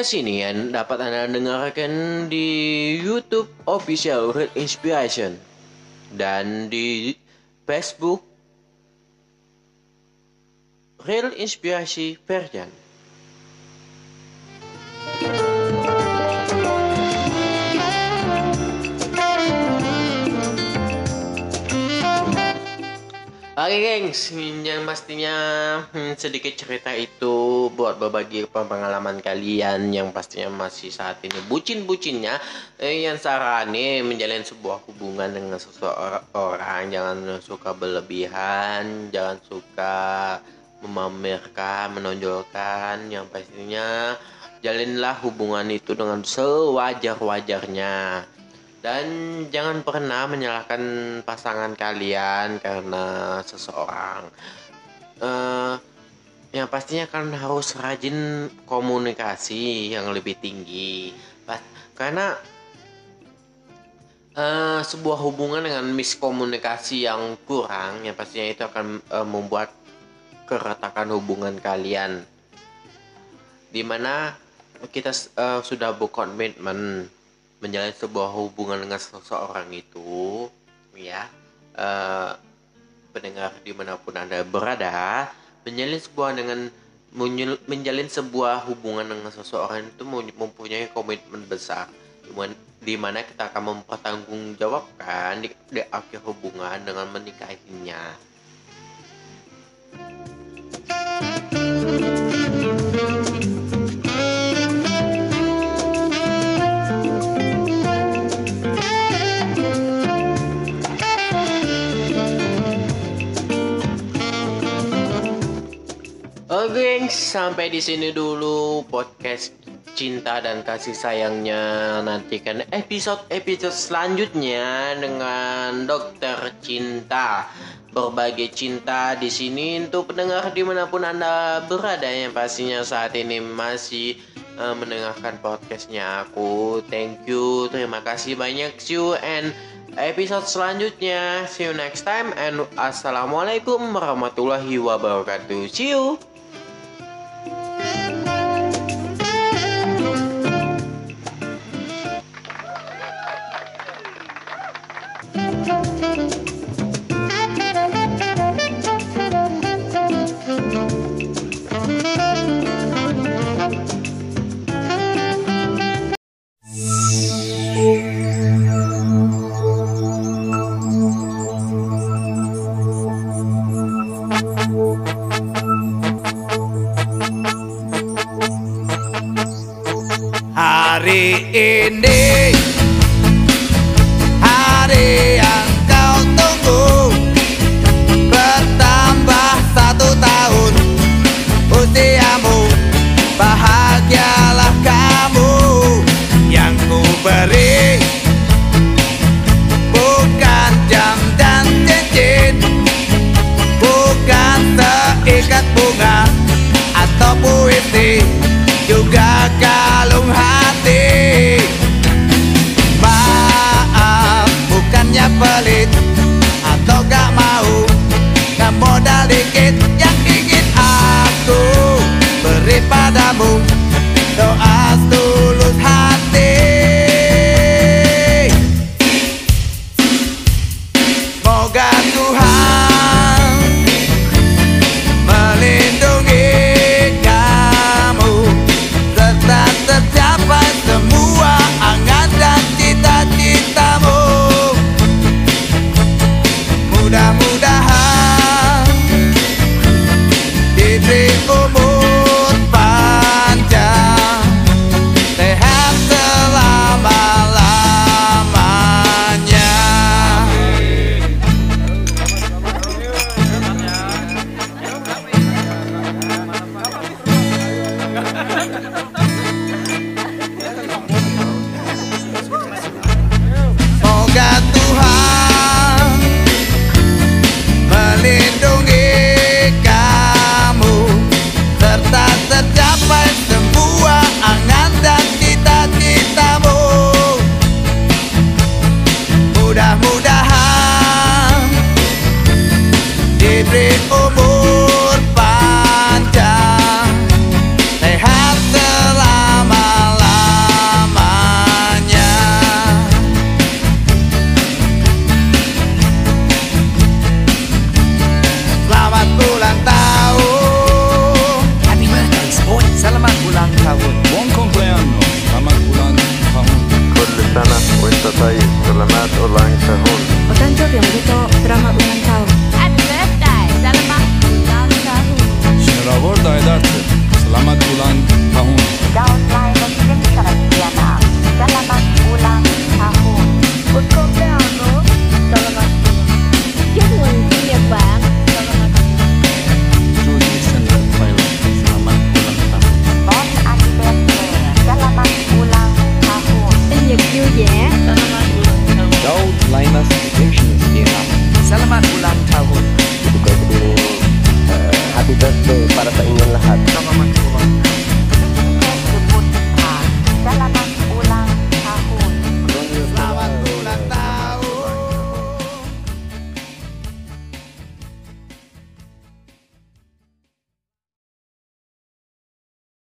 Podcast ini yang dapat Anda dengarkan di YouTube Official Real Inspiration dan di Facebook Real Inspirasi Verjan. Oke gengs, yang pastinya hmm, sedikit cerita itu buat berbagi pengalaman kalian yang pastinya masih saat ini bucin-bucinnya eh, yang sarani menjalin sebuah hubungan dengan seseorang. Jangan suka berlebihan, jangan suka memamerkan, menonjolkan. Yang pastinya jalinlah hubungan itu dengan sewajar-wajarnya dan jangan pernah menyalahkan pasangan kalian karena seseorang. Eh, yang pastinya kan harus rajin komunikasi yang lebih tinggi. Karena eh, sebuah hubungan dengan miskomunikasi yang kurang, yang pastinya itu akan eh, membuat keretakan hubungan kalian. Di mana kita eh, sudah berkomitmen menjalin sebuah hubungan dengan seseorang itu ya eh, pendengar di mana pun anda berada menjalin sebuah dengan menjalin sebuah hubungan dengan seseorang itu mem- mempunyai komitmen besar. Di mana kita akan mempertanggungjawabkan di, di akhir hubungan dengan menikahinya Oke, gengs, sampai di sini dulu podcast cinta dan kasih sayangnya. Nantikan episode-episode selanjutnya dengan Dokter Cinta. Berbagai cinta di sini untuk pendengar di mana pun anda berada yang pastinya saat ini masih eh, mendengarkan podcastnya aku. Thank you, terima kasih banyak. See you and episode selanjutnya. See you next time and assalamualaikum warahmatullahi wabarakatuh. See you.